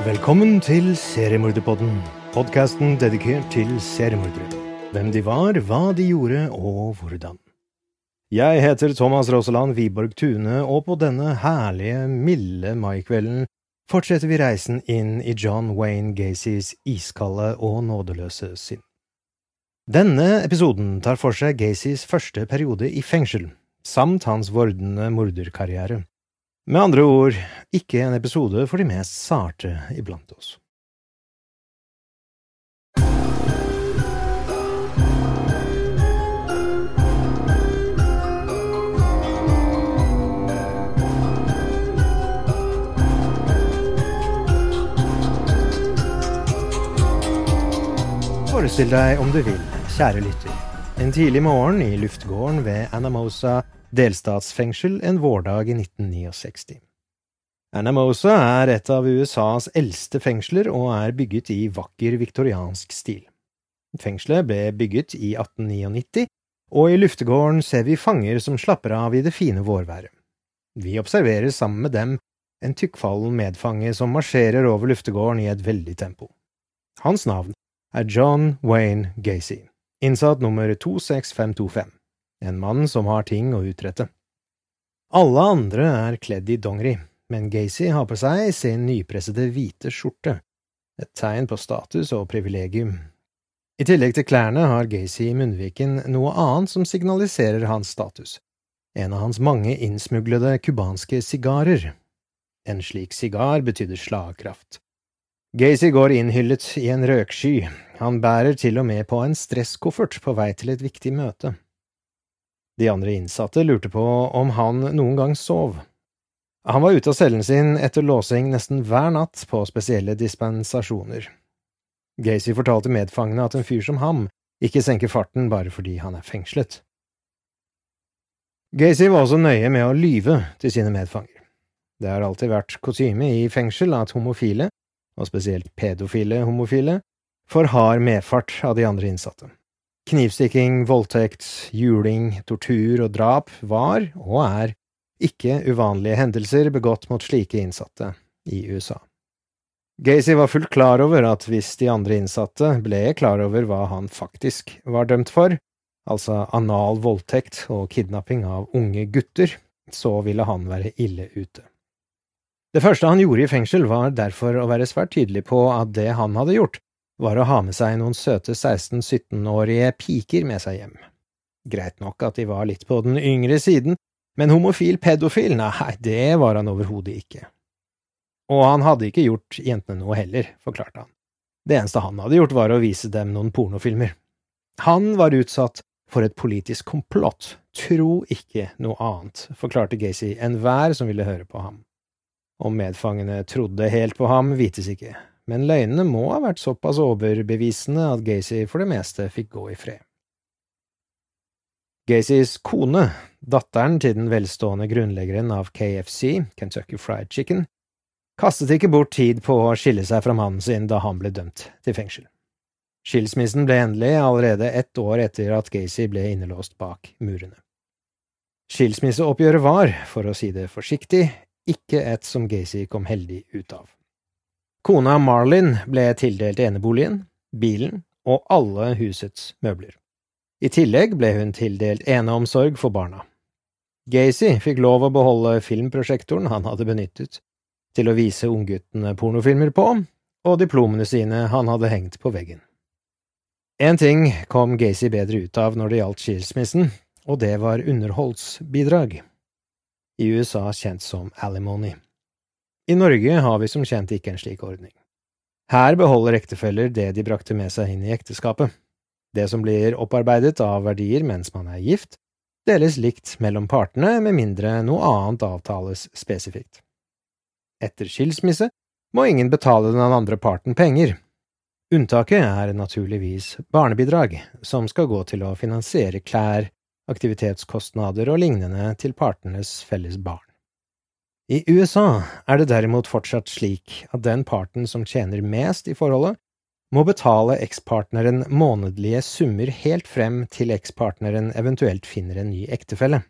Velkommen til Seriemorderpodden, podkasten dedikert til seriemordere. Hvem de var, hva de gjorde og hvordan. Jeg heter Thomas Rosaland Wiborg Tune, og på denne herlige, milde maikvelden fortsetter vi reisen inn i John Wayne Gacys iskalde og nådeløse sinn. Denne episoden tar for seg Gacys første periode i fengsel, samt hans vordende morderkarriere. Med andre ord, ikke en episode for de mest sarte iblant oss. Forestill deg om du vil, kjære lytter, en tidlig morgen i luftgården ved Anamosa delstatsfengsel en vårdag i 1969. Anamosa er et av USAs eldste fengsler og er bygget i vakker viktoriansk stil. Fengselet ble bygget i 1899, og i luftegården ser vi fanger som slapper av i det fine vårværet. Vi observerer sammen med dem en tykkfallen medfange som marsjerer over luftegården i et veldig tempo. Hans navn er John Wayne Gacy, innsatt nummer 26525 en mann som har ting å utrette. Alle andre er kledd i dongeri, men Gacy har på seg sin nypressede hvite skjorte, et tegn på status og privilegium. I tillegg til klærne har Gacy i munnviken noe annet som signaliserer hans status, en av hans mange innsmuglede cubanske sigarer. En slik sigar betydde slagkraft. Gacy går innhyllet i en røksky, han bærer til og med på en stresskoffert på vei til et viktig møte. De andre innsatte lurte på om han noen gang sov. Han var ute av cellen sin etter låsing nesten hver natt på spesielle dispensasjoner. Gacy fortalte medfangene at en fyr som ham ikke senker farten bare fordi han er fengslet. Gacy var også nøye med å lyve til sine medfanger. Det har alltid vært kutyme i fengsel at homofile, og spesielt pedofile homofile, får hard medfart av de andre innsatte. Knivstikking, voldtekt, juling, tortur og drap var, og er, ikke uvanlige hendelser begått mot slike innsatte i USA. Gacy var fullt klar over at hvis de andre innsatte ble klar over hva han faktisk var dømt for, altså anal voldtekt og kidnapping av unge gutter, så ville han være ille ute. Det første han gjorde i fengsel, var derfor å være svært tydelig på at det han hadde gjort, var å ha med seg noen søte 16–17-årige piker med seg hjem. Greit nok at de var litt på den yngre siden, men homofil pedofil, nei, det var han overhodet ikke. Og han hadde ikke gjort jentene noe heller, forklarte han. Det eneste han hadde gjort, var å vise dem noen pornofilmer. Han var utsatt for et politisk komplott, tro ikke noe annet, forklarte Gacy enhver som ville høre på ham. Om medfangene trodde helt på ham, vites ikke, men løgnene må ha vært såpass overbevisende at Gacy for det meste fikk gå i fred. Gacys kone, datteren til den velstående grunnleggeren av KFC, Kentucky Fried Chicken, kastet ikke bort tid på å skille seg fra mannen sin da han ble dømt til fengsel. Skilsmissen ble endelig allerede ett år etter at Gacy ble innelåst bak murene. Skilsmisseoppgjøret var, for å si det forsiktig, ikke et som Gacy kom heldig ut av. Kona Marlin ble tildelt eneboligen, bilen og alle husets møbler. I tillegg ble hun tildelt eneomsorg for barna. Gacy fikk lov å beholde filmprosjektoren han hadde benyttet til å vise ungguttene pornofilmer på, og diplomene sine han hadde hengt på veggen. En ting kom Gacy bedre ut av når det gjaldt skilsmissen, og det var underholdsbidrag, i USA kjent som alimony. I Norge har vi som kjent ikke en slik ordning. Her beholder ektefeller det de brakte med seg inn i ekteskapet. Det som blir opparbeidet av verdier mens man er gift, deles likt mellom partene med mindre noe annet avtales spesifikt. Etter skilsmisse må ingen betale den andre parten penger. Unntaket er naturligvis barnebidrag, som skal gå til å finansiere klær, aktivitetskostnader og lignende til partenes felles barn. I USA er det derimot fortsatt slik at den parten som tjener mest i forholdet, må betale ekspartneren månedlige summer helt frem til ekspartneren eventuelt finner en ny ektefelle.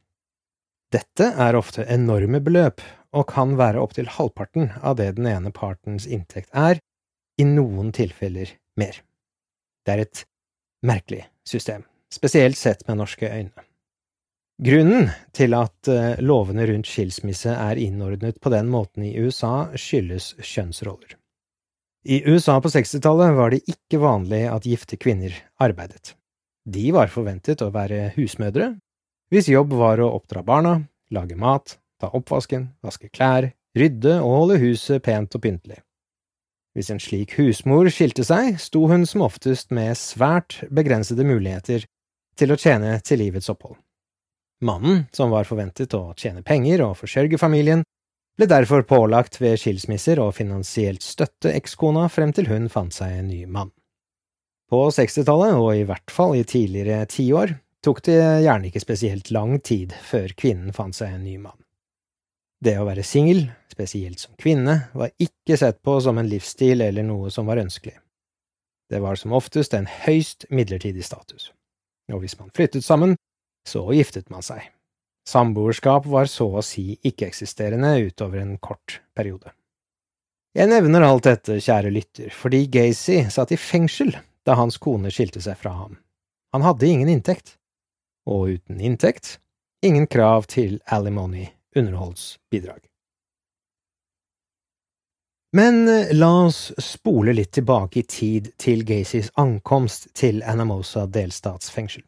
Dette er ofte enorme beløp, og kan være opptil halvparten av det den ene partens inntekt er, i noen tilfeller mer. Det er et merkelig system, spesielt sett med norske øyne. Grunnen til at eh, lovene rundt skilsmisse er innordnet på den måten i USA, skyldes kjønnsroller. I USA på 60-tallet var det ikke vanlig at gifte kvinner arbeidet. De var forventet å være husmødre, hvis jobb var å oppdra barna, lage mat, ta oppvasken, vaske klær, rydde og holde huset pent og pyntelig. Hvis en slik husmor skilte seg, sto hun som oftest med svært begrensede muligheter til å tjene til livets opphold. Mannen, som var forventet å tjene penger og forsørge familien, ble derfor pålagt ved skilsmisser å finansielt støtte ekskona frem til hun fant seg en ny mann. På 60-tallet, og i hvert fall i tidligere tiår, tok det gjerne ikke spesielt lang tid før kvinnen fant seg en ny mann. Det å være singel, spesielt som kvinne, var ikke sett på som en livsstil eller noe som var ønskelig. Det var som oftest en høyst midlertidig status, og hvis man flyttet sammen, så giftet man seg. Samboerskap var så å si ikke-eksisterende utover en kort periode. Jeg nevner alt dette, kjære lytter, fordi Gacy satt i fengsel da hans kone skilte seg fra ham. Han hadde ingen inntekt, og uten inntekt, ingen krav til alimony, underholdsbidrag. Men eh, la oss spole litt tilbake i tid til Gacys ankomst til Anamosa delstatsfengsel.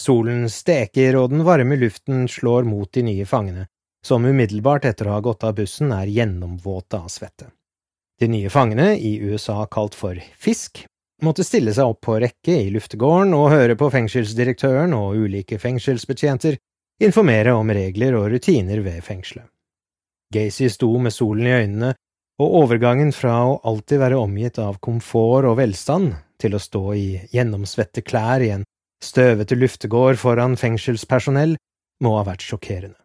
Solen steker, og den varme luften slår mot de nye fangene, som umiddelbart etter å ha gått av bussen er gjennomvåte av svette. De nye fangene, i USA kalt for fisk, måtte stille seg opp på rekke i luftegården og høre på fengselsdirektøren og ulike fengselsbetjenter informere om regler og rutiner ved fengselet. Gacy sto med solen i øynene, og overgangen fra å alltid være omgitt av komfort og velstand til å stå i gjennomsvette klær i en støvete luftegård foran fengselspersonell må ha vært sjokkerende.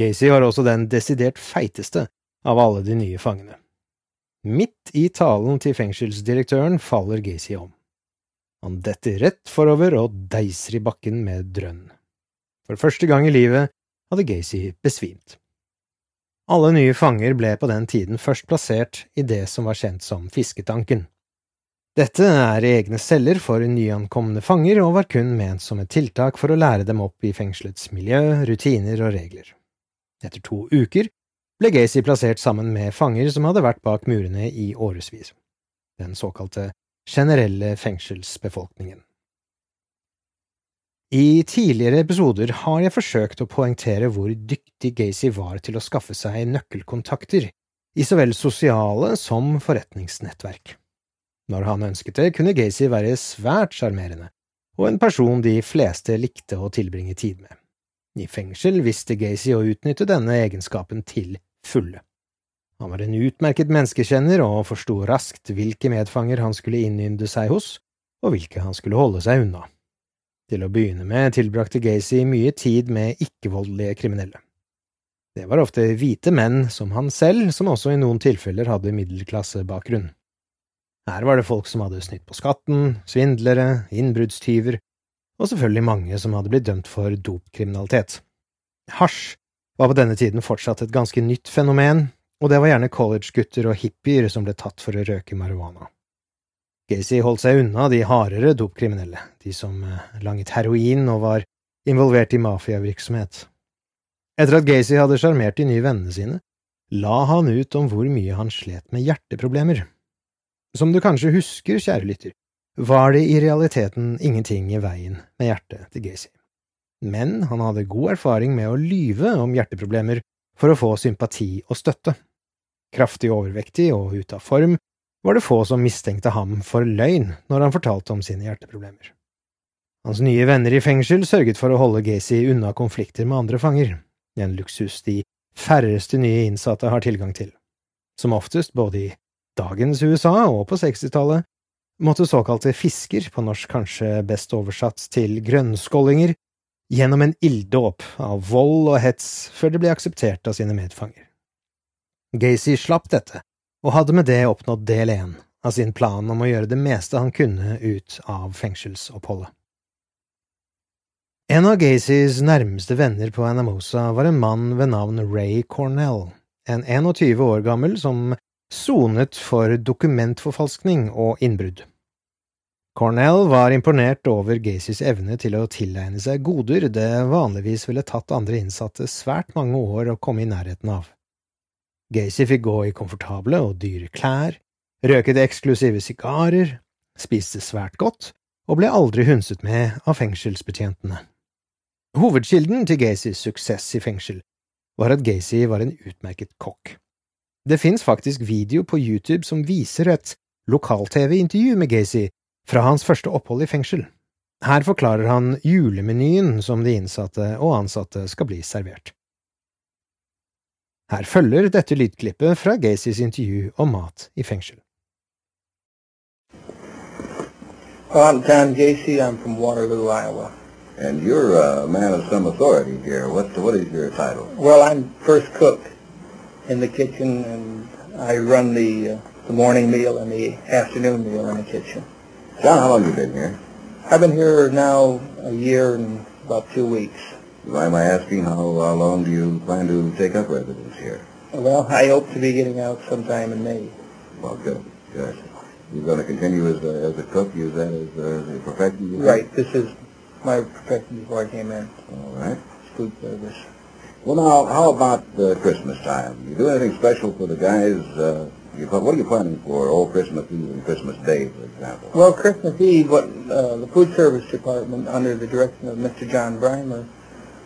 Gacy var også den desidert feiteste av alle de nye fangene. Midt i talen til fengselsdirektøren faller Gacy om. Han detter rett forover og deiser i bakken med drønn. For første gang i livet hadde Gacy besvimt. Alle nye fanger ble på den tiden først plassert i det som var kjent som fisketanken. Dette er egne celler for nyankomne fanger og var kun ment som et tiltak for å lære dem opp i fengselets miljø, rutiner og regler. Etter to uker ble Gacy plassert sammen med fanger som hadde vært bak murene i årevis, den såkalte generelle fengselsbefolkningen. I tidligere episoder har jeg forsøkt å poengtere hvor dyktig Gacy var til å skaffe seg nøkkelkontakter i så vel sosiale som forretningsnettverk. Når han ønsket det, kunne Gacy være svært sjarmerende, og en person de fleste likte å tilbringe tid med. I fengsel visste Gacy å utnytte denne egenskapen til fulle. Han var en utmerket menneskekjenner og forsto raskt hvilke medfanger han skulle innynde seg hos, og hvilke han skulle holde seg unna. Til å begynne med tilbrakte Gacy mye tid med ikke-voldelige kriminelle. Det var ofte hvite menn som han selv, som også i noen tilfeller hadde middelklassebakgrunn. Her var det folk som hadde snytt på skatten, svindlere, innbruddstyver, og selvfølgelig mange som hadde blitt dømt for dopkriminalitet. Hasj var på denne tiden fortsatt et ganske nytt fenomen, og det var gjerne collegegutter og hippier som ble tatt for å røke marihuana. Gacy holdt seg unna de hardere dopkriminelle, de som eh, langet heroin og var involvert i mafiavirksomhet. Etter at Gacy hadde sjarmert de nye vennene sine, la han ut om hvor mye han slet med hjerteproblemer. Som du kanskje husker, kjære lytter, var det i realiteten ingenting i veien med hjertet til Gacy. Men han hadde god erfaring med å lyve om hjerteproblemer for å få sympati og støtte. Kraftig overvektig og ute av form var det få som mistenkte ham for løgn når han fortalte om sine hjerteproblemer. Hans nye venner i fengsel sørget for å holde Gacy unna konflikter med andre fanger, en luksus de færreste nye innsatte har tilgang til. Som oftest, både i dagens USA og på 60-tallet, måtte såkalte fisker, på norsk kanskje best oversatt til grønnskålinger, gjennom en ilddåp av vold og hets før det ble akseptert av sine medfanger. Gacy slapp dette, og hadde med det oppnådd del én av sin plan om å gjøre det meste han kunne ut av fengselsoppholdet. En av Gacys nærmeste venner på Anamosa var en mann ved navn Ray Cornell, en 21 år gammel som sonet for dokumentforfalskning og innbrudd. Cornell var imponert over Gacys evne til å tilegne seg goder det vanligvis ville tatt andre innsatte svært mange år å komme i nærheten av. Gacy fikk gå i komfortable og dyre klær, røket eksklusive sigarer, spiste svært godt og ble aldri hundset med av fengselsbetjentene. Hovedkilden til Gacys suksess i fengsel var at Gacy var en utmerket kokk. Det fins faktisk video på YouTube som viser et lokal-TV-intervju med Gacy fra hans første opphold i fengsel. Her forklarer han julemenyen som de innsatte og ansatte skal bli servert. Her følger dette lydklippet fra Gacys intervju om mat i fengsel. Well, I'm John Gacy. I'm from Waterloo, Iowa. And you're a man of some authority here. What what is your title? Well, I'm first cook in the kitchen, and I run the uh, the morning meal and the afternoon meal in the kitchen. John, how long you been here? I've been here now a year and about two weeks. Why am I asking how, how long do you plan to take up residence here? Well, I hope to be getting out sometime in May. Well, good, good. You're going to continue as a, as a cook, use that as a, as a profession? Right. This is my profession before I came in. All right. Food service. Well, now, how about uh, Christmas time? You do anything special for the guys? Uh, you, what are you planning for old Christmas Eve and Christmas Day, for example? Well, Christmas Eve, what uh, the food service department, under the direction of Mr. John Brimer,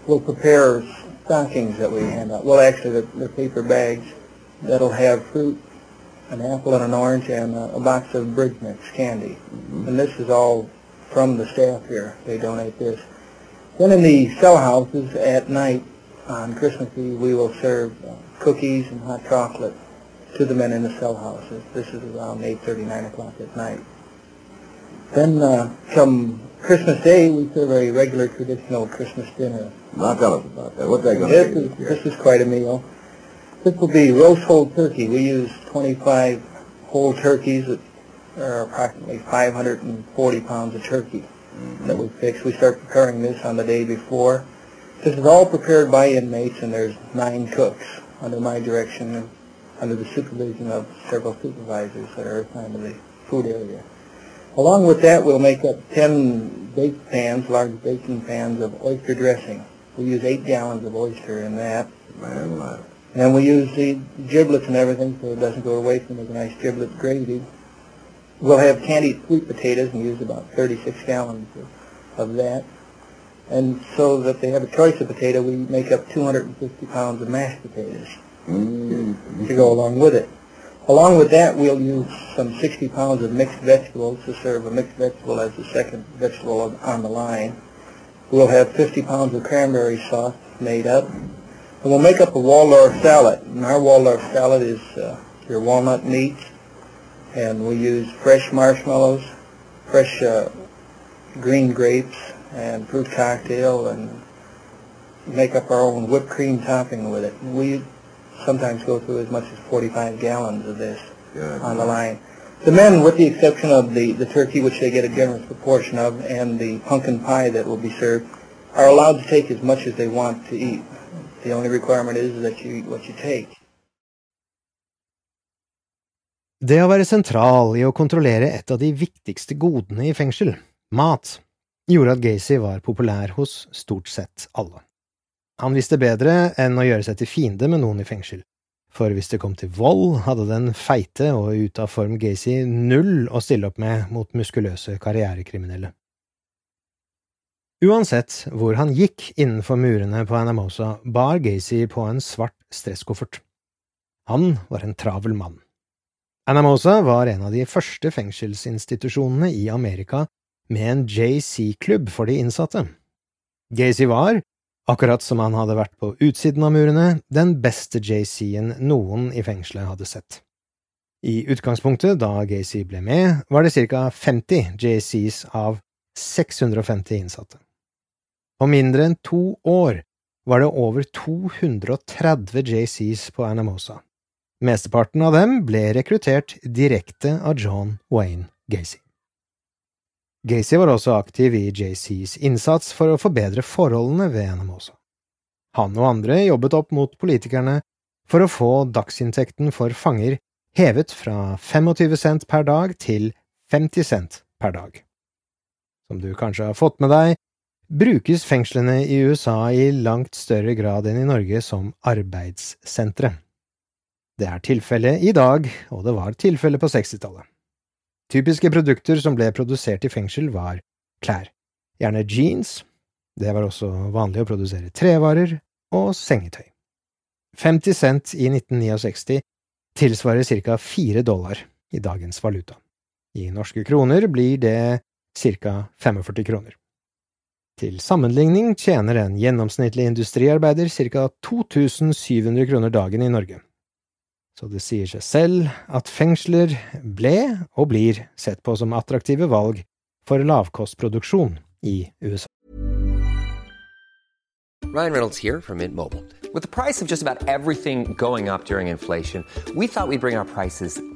will prepare stockings that we hand out. Well, actually, they're, they're paper bags that'll have fruit, an apple and an orange, and a, a box of bridge mix candy. And this is all from the staff here. They donate this. Then in the cell houses at night on Christmas Eve, we will serve uh, cookies and hot chocolate to the men in the cell houses. This is around 8.30, 9 o'clock at night. Then uh, come Christmas Day, we serve a regular traditional Christmas dinner. Now tell us about that. What's that going to be is, this this is quite a meal. This will be roast whole turkey. We use 25 whole turkeys that are approximately 540 pounds of turkey that we fix. We start preparing this on the day before. This is all prepared by inmates, and there's nine cooks under my direction and under the supervision of several supervisors that are assigned to the food area. Along with that, we'll make up 10 baked pans, large baking pans of oyster dressing. We use 8 gallons of oyster in that. Man alive. And we use the giblets and everything so it doesn't go to waste and make a nice giblet gravy. We'll have candied sweet potatoes and use about 36 gallons of, of that. And so that they have a choice of potato, we make up 250 pounds of mashed potatoes Mm. to go along with it. Along with that, we'll use some 60 pounds of mixed vegetables to serve a mixed vegetable as the second vegetable on- on the line. We'll have 50 pounds of cranberry sauce made up. And we'll make up a Waldorf salad. And our Waldorf salad is uh, your walnut meat. And we use fresh marshmallows, fresh uh, green grapes, and fruit cocktail, and make up our own whipped cream topping with it. We sometimes go through as much as 45 gallons of this Good. on the line. The men, with the exception of the, the turkey, which they get a generous proportion of, and the pumpkin pie that will be served, are allowed to take as much as they want to eat. The only requirement is that you eat what you take. Det å være sentral i å kontrollere et av de viktigste godene i fengsel, mat, gjorde at Gacy var populær hos stort sett alle. Han visste bedre enn å gjøre seg til fiende med noen i fengsel, For hvis det kom til vold, hadde den feite og ute av form Gacy null å stille opp med mot muskuløse karrierekriminelle. Uansett hvor han gikk innenfor murene på Anamosa, bar Gacy på en svart stresskoffert. Han var en travel mann. Anamosa var en av de første fengselsinstitusjonene i Amerika med en JC-klubb for de innsatte. Gacy var, akkurat som han hadde vært på utsiden av murene, den beste JC-en noen i fengselet hadde sett. I utgangspunktet, da Gacy ble med, var det ca 50 JCs av 650 innsatte. På mindre enn to år var det over 230 JCs på Anamosa. Mesteparten av dem ble rekruttert direkte av John Wayne Gacy. Gacy var også aktiv i JCs innsats for å forbedre forholdene ved Anamosa. Han og andre jobbet opp mot politikerne for å få dagsinntekten for fanger hevet fra 25 cent per dag til 50 cent per dag. Som du kanskje har fått med deg, brukes fengslene i USA i langt større grad enn i Norge som arbeidssentre. Det er tilfellet i dag, og det var tilfellet på 60-tallet. Typiske produkter som ble produsert i fengsel, var klær, gjerne jeans, det var også vanlig å produsere trevarer, og sengetøy. 50 cent i 1969 tilsvarer ca. 4 dollar i dagens valuta. I norske kroner blir det ca. 45 kroner. Til sammenligning tjener en gjennomsnittlig industriarbeider ca. 2700 kroner dagen i Norge, så det sier seg selv at fengsler ble og blir sett på som attraktive valg for lavkostproduksjon i USA. Ryan Reynolds her fra Mint Mobile. Med prisen på nesten alt som går opp under inflasjonen, trodde vi at vi skulle bringe prisene our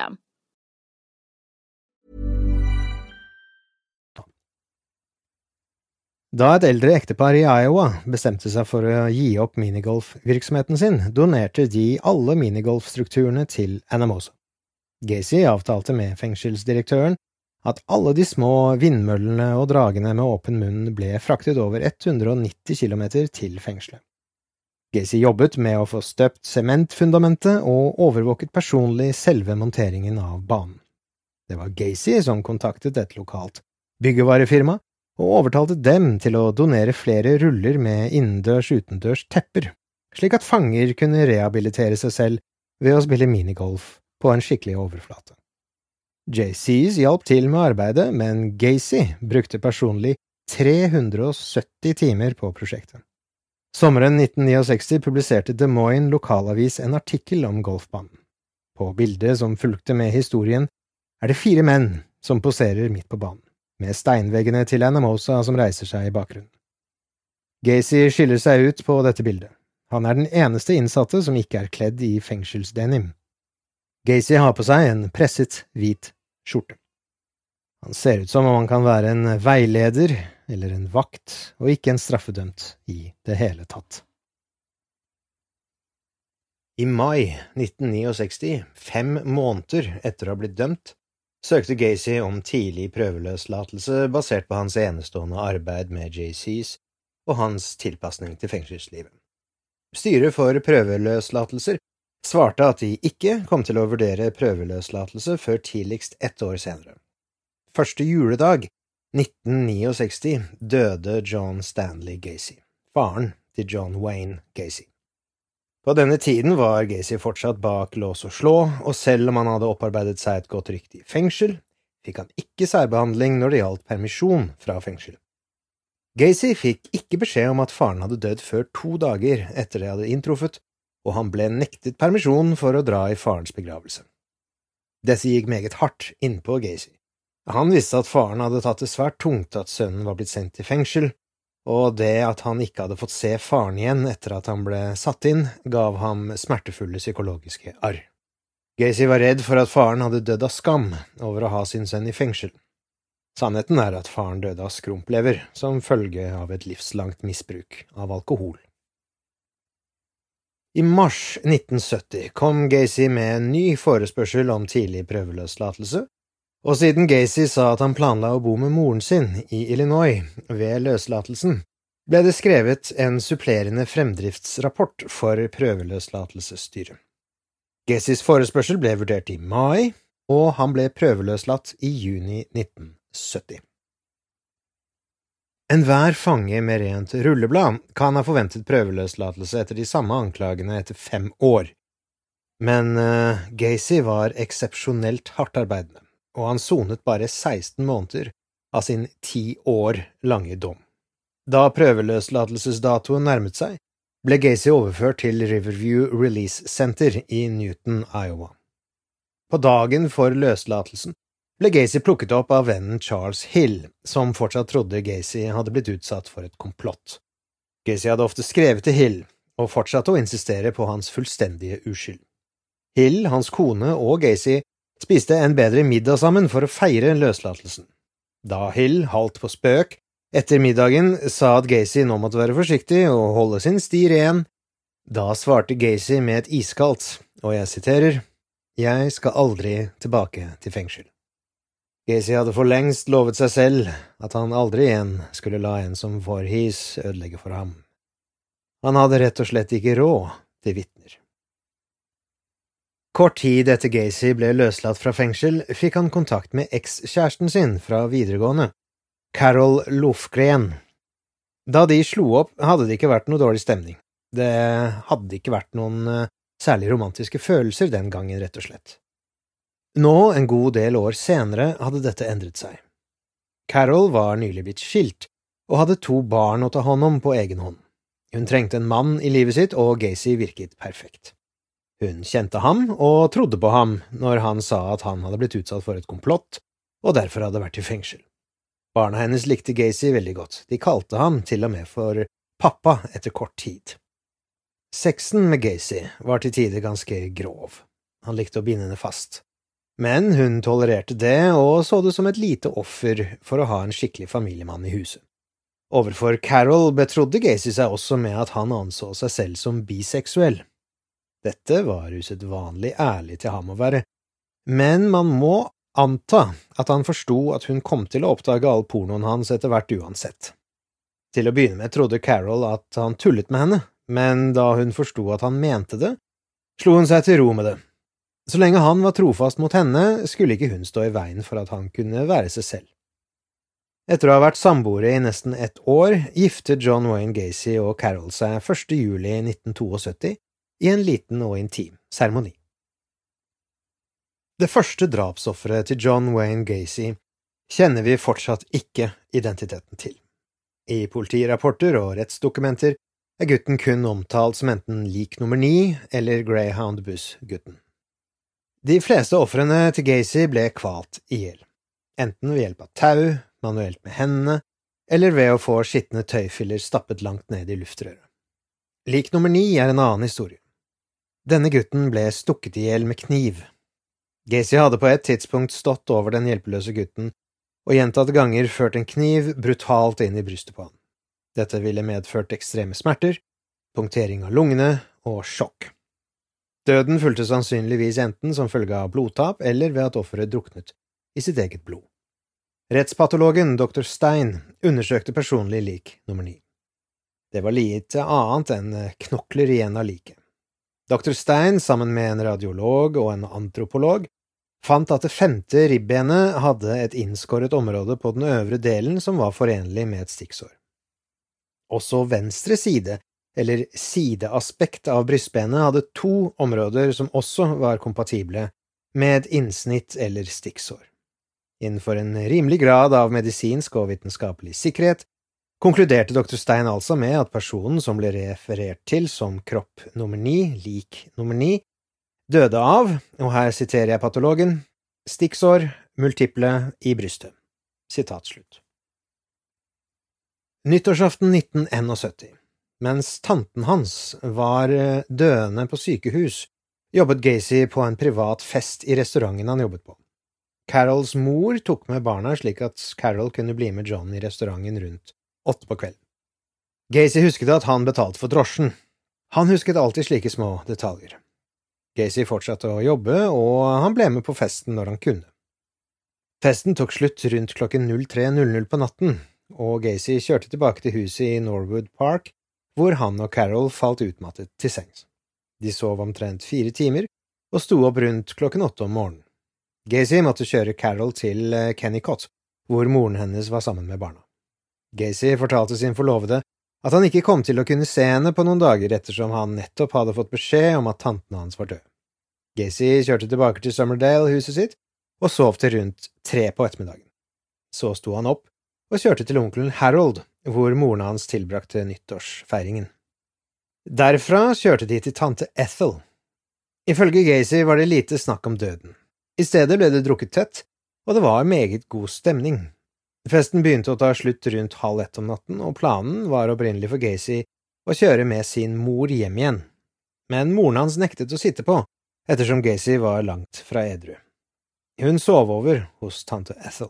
Da et eldre ektepar i Iowa bestemte seg for å gi opp minigolfvirksomheten sin, donerte de alle minigolfstrukturene til Anamosa. Gacy avtalte med fengselsdirektøren at alle de små vindmøllene og dragene med åpen munn ble fraktet over 190 km til fengselet. Gacy jobbet med å få støpt sementfundamentet og overvåket personlig selve monteringen av banen. Det var Gacy som kontaktet et lokalt byggevarefirma og overtalte dem til å donere flere ruller med innendørs-utendørs tepper, slik at fanger kunne rehabilitere seg selv ved å spille minigolf på en skikkelig overflate. JCs hjalp til med arbeidet, men Gacy brukte personlig 370 timer på prosjektet. Sommeren 1969 publiserte Des Moines lokalavis en artikkel om golfbanen. På bildet som fulgte med historien, er det fire menn som poserer midt på banen med steinveggene til Anamosa som reiser seg i bakgrunnen. Gacy skiller seg ut på dette bildet. Han er den eneste innsatte som ikke er kledd i fengselsdenim. Gacy har på seg en presset, hvit skjorte. Han ser ut som om han kan være en veileder eller en vakt, og ikke en straffedømt i det hele tatt. I mai 1969, fem måneder etter å ha blitt dømt, søkte Gacy om tidlig prøveløslatelse basert på hans enestående arbeid med JCs og hans tilpasning til fengselslivet. Styret for prøveløslatelser svarte at de ikke kom til å vurdere prøveløslatelse før tidligst ett år senere. første juledag 1969 døde John Stanley Gacy, faren til John Wayne Gacy. På denne tiden var Gacy fortsatt bak lås og slå, og selv om han hadde opparbeidet seg et godt rykte i fengsel, fikk han ikke særbehandling når det gjaldt permisjon fra fengsel. Gacy fikk ikke beskjed om at faren hadde dødd før to dager etter det hadde inntruffet, og han ble nektet permisjon for å dra i farens begravelse. Dette gikk meget hardt innpå Gacy. Han visste at faren hadde tatt det svært tungt at sønnen var blitt sendt i fengsel, og det at han ikke hadde fått se faren igjen etter at han ble satt inn, gav ham smertefulle psykologiske arr. Gacy var redd for at faren hadde dødd av skam over å ha sin sønn i fengsel. Sannheten er at faren døde av skrumplever som følge av et livslangt misbruk av alkohol. I mars 1970 kom Gacy med en ny forespørsel om tidlig prøveløslatelse, og siden Gacy sa at han planla å bo med moren sin i Illinois ved løslatelsen, ble det skrevet en supplerende fremdriftsrapport for prøveløslatelsesstyret. Gacys forespørsel ble vurdert i mai, og han ble prøveløslatt i juni 1970. Enhver fange med rent rulleblad kan ha forventet prøveløslatelse etter de samme anklagene etter fem år, men uh, Gacy var eksepsjonelt hardtarbeidende, og han sonet bare 16 måneder av sin ti år lange dom. Da prøveløslatelsesdatoen nærmet seg, ble Gacy overført til Riverview Release Center i Newton, Iowa. På dagen for løslatelsen ble Gacy plukket opp av vennen Charles Hill, som fortsatt trodde Gacy hadde blitt utsatt for et komplott. Gacy hadde ofte skrevet til Hill, og fortsatte å insistere på hans fullstendige uskyld. Hill, hans kone og Gacy spiste en bedre middag sammen for å feire løslatelsen. Da Hill, halvt på spøk, etter middagen sa at Gacy nå måtte være forsiktig og holde sin sti ren, da svarte Gacy med et iskaldt, og jeg siterer, Jeg skal aldri tilbake til fengsel. Gacy hadde for lengst lovet seg selv at han aldri igjen skulle la en som Voorhees ødelegge for ham. Han hadde rett og slett ikke råd til vitner. Kort tid etter Gacy ble løslatt fra fengsel, fikk han kontakt med ekskjæresten sin fra videregående, Carol Lofgren. Da de slo opp, hadde det ikke vært noe dårlig stemning. Det hadde ikke vært noen eh, særlig romantiske følelser den gangen, rett og slett. Nå, en god del år senere, hadde dette endret seg. Carol var nylig blitt skilt, og hadde to barn å ta hånd om på egen hånd. Hun trengte en mann i livet sitt, og Gacy virket perfekt. Hun kjente ham og trodde på ham når han sa at han hadde blitt utsatt for et komplott og derfor hadde vært i fengsel. Barna hennes likte Gacy veldig godt, de kalte ham til og med for pappa etter kort tid. Sexen med Gacy var til tider ganske grov, han likte å binde henne fast. Men hun tolererte det og så det som et lite offer for å ha en skikkelig familiemann i huset. Overfor Carol betrodde Gacy seg også med at han anså seg selv som biseksuell. Dette var usedvanlig ærlig til ham å være, men man må anta at han forsto at hun kom til å oppdage all pornoen hans etter hvert uansett. Til å begynne med trodde Carol at han tullet med henne, men da hun forsto at han mente det, slo hun seg til ro med det så lenge han var trofast mot henne, skulle ikke hun stå i veien for at han kunne være seg selv. Etter å ha vært samboere i nesten ett år giftet John Wayne Gacy og Carol seg 1. juli 1972 i en liten og intim seremoni. Det første drapsofferet til John Wayne Gacy kjenner vi fortsatt ikke identiteten til. I politirapporter og rettsdokumenter er gutten kun omtalt som enten lik nummer ni eller Greyhound Buss-gutten. De fleste ofrene til Gacy ble kvalt i hjel, enten ved hjelp av tau, manuelt med hendene, eller ved å få skitne tøyfiller stappet langt ned i luftrøret. Lik nummer ni er en annen historie. Denne gutten ble stukket i hjel med kniv. Gacy hadde på et tidspunkt stått over den hjelpeløse gutten og gjentatte ganger ført en kniv brutalt inn i brystet på han. Dette ville medført ekstreme smerter, punktering av lungene og sjokk. Døden fulgte sannsynligvis enten som følge av blodtap eller ved at offeret druknet i sitt eget blod. Rettspatologen dr. Stein undersøkte personlig lik nummer ni. Det var lite annet enn knokler igjen av liket. Dr. Stein, sammen med en radiolog og en antropolog, fant at det femte ribbenet hadde et innskåret område på den øvre delen som var forenlig med et stikksår. Også venstre side, eller sideaspekt av brystbenet, hadde to områder som også var kompatible med et innsnitt eller stikksår. Innenfor en rimelig grad av medisinsk og vitenskapelig sikkerhet konkluderte dr. Stein altså med at personen som ble referert til som kropp nummer ni, lik nummer ni, døde av, og her siterer jeg patologen, stikksår multiple i brystet. Sitat slutt. Nyttårsaften 1971, mens tanten hans var eh, døende på sykehus, jobbet Gacy på en privat fest i restauranten han jobbet på. Carols mor tok med barna slik at Carol kunne bli med John i restauranten rundt åtte på kvelden. Gacy husket at han betalte for drosjen. Han husket alltid slike små detaljer. Gacy fortsatte å jobbe, og han ble med på festen når han kunne. Festen tok slutt rundt klokken 03.00 på natten, og Gacy kjørte tilbake til huset i Norwood Park, hvor han og Carol falt utmattet til sengs. De sov omtrent fire timer og sto opp rundt klokken åtte om morgenen. Gacy måtte kjøre Carol til eh, Kennicott, hvor moren hennes var sammen med barna. Gacy fortalte sin forlovede at han ikke kom til å kunne se henne på noen dager ettersom han nettopp hadde fått beskjed om at tanten hans var død. Gacy kjørte tilbake til Summerdale, huset sitt, og sov til rundt tre på ettermiddagen. Så sto han opp og kjørte til onkelen Harold, hvor moren hans tilbrakte nyttårsfeiringen. Derfra kjørte de til tante Ethel. Ifølge Gacy var det lite snakk om døden. I stedet ble det drukket tett, og det var meget god stemning. Festen begynte å ta slutt rundt halv ett om natten, og planen var opprinnelig for Gacy å kjøre med sin mor hjem igjen, men moren hans nektet å sitte på, ettersom Gacy var langt fra edru. Hun sov over hos tante Ethel.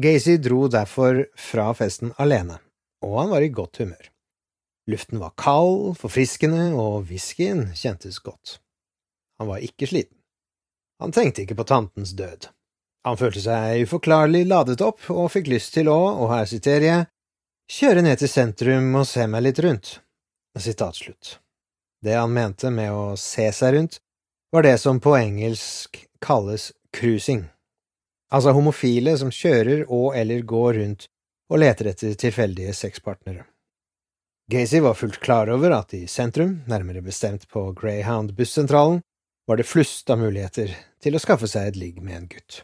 Gacy dro derfor fra festen alene, og han var i godt humør. Luften var kald, forfriskende, og whiskyen kjentes godt. Han var ikke sliten. Han tenkte ikke på tantens død. Han følte seg uforklarlig ladet opp og fikk lyst til å, og her siterer jeg, kjøre ned til sentrum og se meg litt rundt. Sitat slutt. Det han mente med å se seg rundt, var det som på engelsk kalles cruising altså homofile som kjører og eller går rundt og leter etter tilfeldige sexpartnere. Gacy var fullt klar over at i sentrum, nærmere bestemt på Greyhound bussentralen, var det flust av muligheter til å skaffe seg et ligg med en gutt.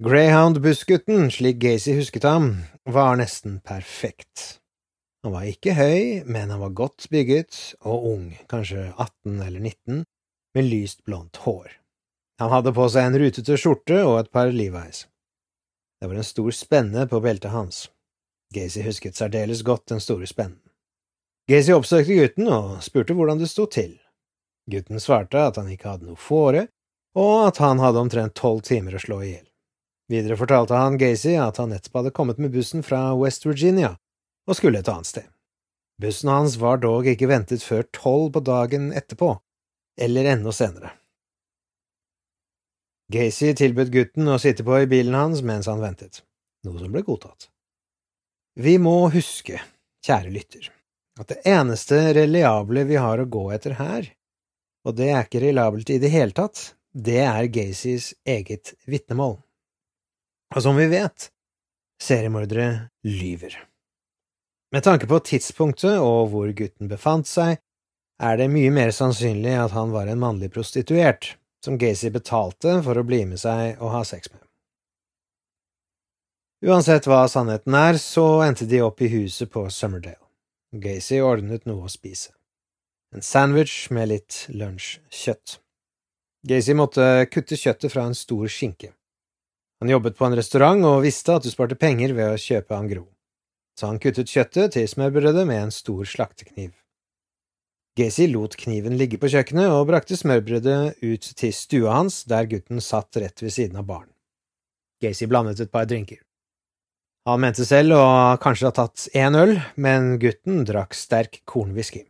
Greyhound-bussgutten, slik Gacy husket ham, var nesten perfekt. Han var ikke høy, men han var godt bygget og ung, kanskje 18 eller 19, med lyst blondt hår. Han hadde på seg en rutete skjorte og et par Levi's. Det var en stor spenne på beltet hans. Gacy husket særdeles godt den store spennen. Gacy oppsøkte gutten og spurte hvordan det sto til. Gutten svarte at han ikke hadde noe fore, og at han hadde omtrent tolv timer å slå i hjel. Videre fortalte han Gacy at han nettopp hadde kommet med bussen fra West Virginia og skulle et annet sted. Bussen hans var dog ikke ventet før tolv på dagen etterpå, eller enda senere. Gacy tilbød gutten å sitte på i bilen hans mens han ventet, noe som ble godtatt. Vi må huske, kjære lytter, at det eneste reliable vi har å gå etter her, og det er ikke reliabelt i det hele tatt, det er Gacys eget vitnemål. Og som vi vet, seriemordere lyver. Med tanke på tidspunktet og hvor gutten befant seg, er det mye mer sannsynlig at han var en mannlig prostituert, som Gacy betalte for å bli med seg og ha sex med. Uansett hva sannheten er, så endte de opp i huset på Summerdale. Gacy ordnet noe å spise. En sandwich med litt lunsjkjøtt. Gacy måtte kutte kjøttet fra en stor skinke. Han jobbet på en restaurant og visste at du sparte penger ved å kjøpe angro, så han kuttet kjøttet til smørbrødet med en stor slaktekniv. Gacy lot kniven ligge på kjøkkenet og brakte smørbrødet ut til stua hans, der gutten satt rett ved siden av baren. Gacy blandet et par drinker. Han mente selv å kanskje ha tatt én øl, men gutten drakk sterk kornwhisky.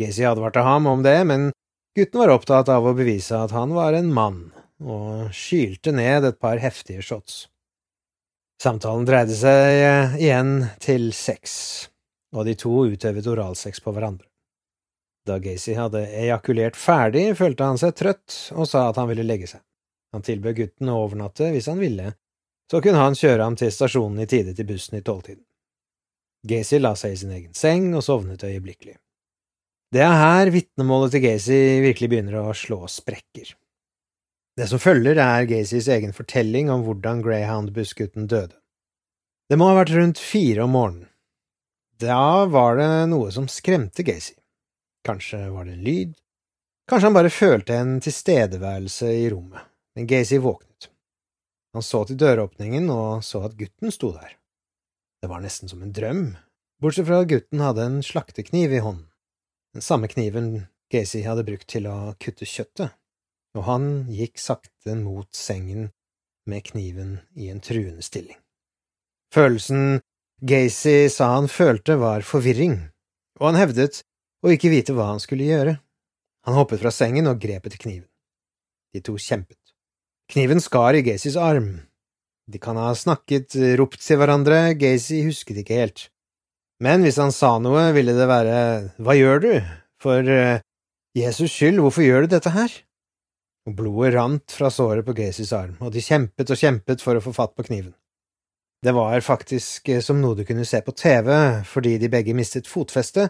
Gacy advarte ham om det, men gutten var opptatt av å bevise at han var en mann, og skylte ned et par heftige shots. Samtalen dreide seg igjen til sex, og de to utøvet oralsex på hverandre. Da Gacy hadde ejakulert ferdig, følte han seg trøtt og sa at han ville legge seg. Han tilbød gutten å overnatte hvis han ville, så kunne han kjøre ham til stasjonen i tide til bussen i tolvtiden. Gacy la seg i sin egen seng og sovnet øyeblikkelig. Det er her vitnemålet til Gacy virkelig begynner å slå sprekker. Det som følger, er Gacys egen fortelling om hvordan Greyhound-bussgutten døde. Det må ha vært rundt fire om morgenen. Da var det noe som skremte Gacy. Kanskje var det en lyd, kanskje han bare følte en tilstedeværelse i rommet, men Gacy våknet. Han så til døråpningen og så at gutten sto der. Det var nesten som en drøm, bortsett fra at gutten hadde en slaktekniv i hånden, den samme kniven Gacy hadde brukt til å kutte kjøttet, og han gikk sakte mot sengen med kniven i en truende stilling. Følelsen Gacy sa han følte, var forvirring, og han hevdet å ikke vite hva han skulle gjøre. Han hoppet fra sengen og grep etter kniven. De to kjempet. Kniven skar i Gacys arm. De kan ha snakket, ropt til hverandre, Gacy husket ikke helt. Men hvis han sa noe, ville det være Hva gjør du? For uh, Jesus skyld, hvorfor gjør du dette her? Og blodet rant fra såret på Gacys arm, og de kjempet og kjempet for å få fatt på kniven. Det var faktisk eh, som noe du kunne se på TV, fordi de begge mistet fotfestet,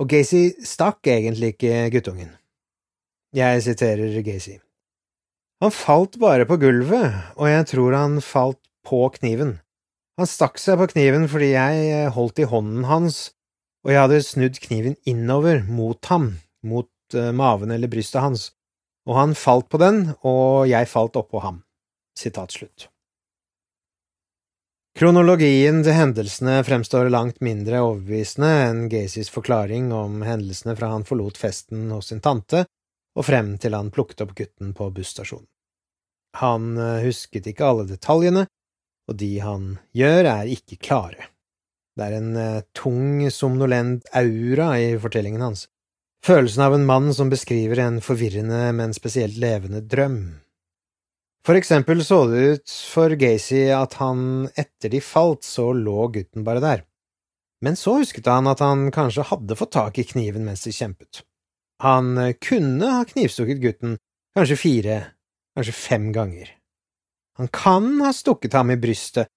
og Gacy stakk egentlig ikke guttungen. Jeg siterer Gacy. Han falt bare på gulvet, og jeg tror han falt på kniven. Han stakk seg på kniven fordi jeg eh, holdt i hånden hans, og jeg hadde snudd kniven innover, mot ham, mot uh, maven eller brystet hans, og han falt på den, og jeg falt oppå ham. Sitat slutt. Kronologien til hendelsene fremstår langt mindre overbevisende enn Gacys forklaring om hendelsene fra han forlot festen hos sin tante og frem til han plukket opp gutten på busstasjonen. Han eh, husket ikke alle detaljene, og de han gjør, er ikke klare. Det er en uh, tung, somnolent aura i fortellingen hans, følelsen av en mann som beskriver en forvirrende, men spesielt levende drøm. For eksempel så det ut for Gacy at han etter de falt, så lå gutten bare der. Men så husket han at han kanskje hadde fått tak i kniven mens de kjempet. Han kunne ha knivstukket gutten kanskje fire, kanskje fem ganger. Han kan ha stukket ham i brystet,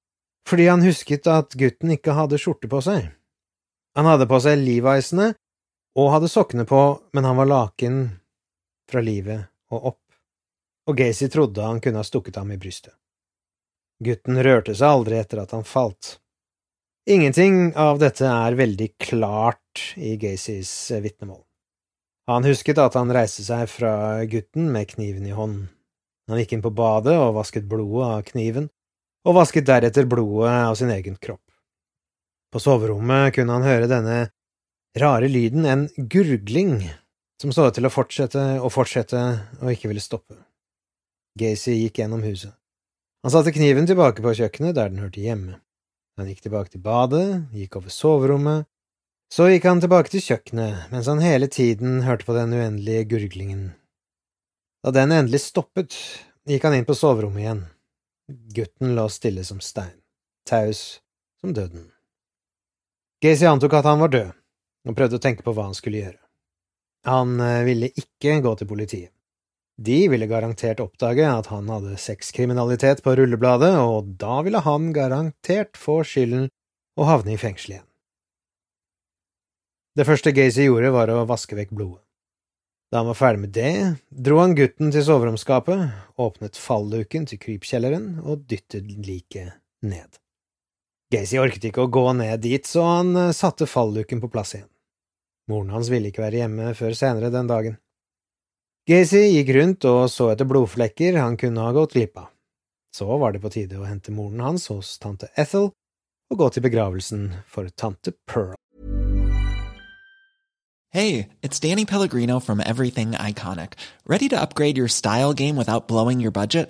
fordi han husket at gutten ikke hadde skjorte på seg. Han hadde på seg Levi'sene og hadde sokkene på, men han var laken fra livet og opp, og Gacy trodde han kunne ha stukket ham i brystet. Gutten rørte seg aldri etter at han falt. Ingenting av dette er veldig klart i Gacys vitnemål. Han husket at han reiste seg fra gutten med kniven i hånden. Han gikk inn på badet og vasket blodet av kniven, og vasket deretter blodet av sin egen kropp. På soverommet kunne han høre denne rare lyden, en gurgling, som så ut til å fortsette og fortsette og ikke ville stoppe. Gacy gikk gjennom huset. Han satte kniven tilbake på kjøkkenet der den hørte hjemme. Han gikk tilbake til badet, gikk over soverommet, så gikk han tilbake til kjøkkenet mens han hele tiden hørte på den uendelige gurglingen da den endelig stoppet, gikk han inn på soverommet igjen. Gutten lå stille som stein, taus som døden. Gacy antok at han var død, og prøvde å tenke på hva han skulle gjøre. Han eh, ville ikke gå til politiet. De ville garantert oppdage at han hadde sexkriminalitet på rullebladet, og da ville han garantert få skylden og havne i fengsel igjen. Det første Gacy gjorde, var å vaske vekk blodet. Da han var ferdig med det, dro han gutten til soveromsskapet, åpnet falluken til krypkjelleren og dyttet liket ned. Gacy orket ikke å gå ned dit, så han eh, satte falluken på plass igjen. Moren hans ville ikke være hjemme før senere den dagen. Gacy gikk rundt og så etter blodflekker han kunne ha gått glipp av. Så var det på tide å hente moren hans hos tante Ethel og gå til begravelsen for tante Pearl. Hey, it's Danny Pellegrino from Everything Iconic. Ready to upgrade your style game without blowing your budget?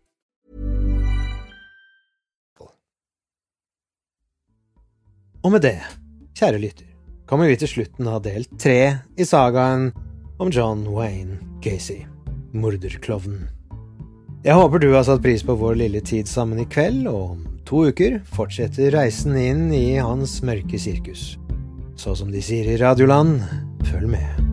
Og med det, kjære lytter, kommer vi til slutten av del tre i sagaen om John Wayne Gacy, morderklovnen. Jeg håper du har satt pris på vår lille tid sammen i kveld, og om to uker fortsetter reisen inn i hans mørke sirkus. Så som de sier i Radioland, følg med.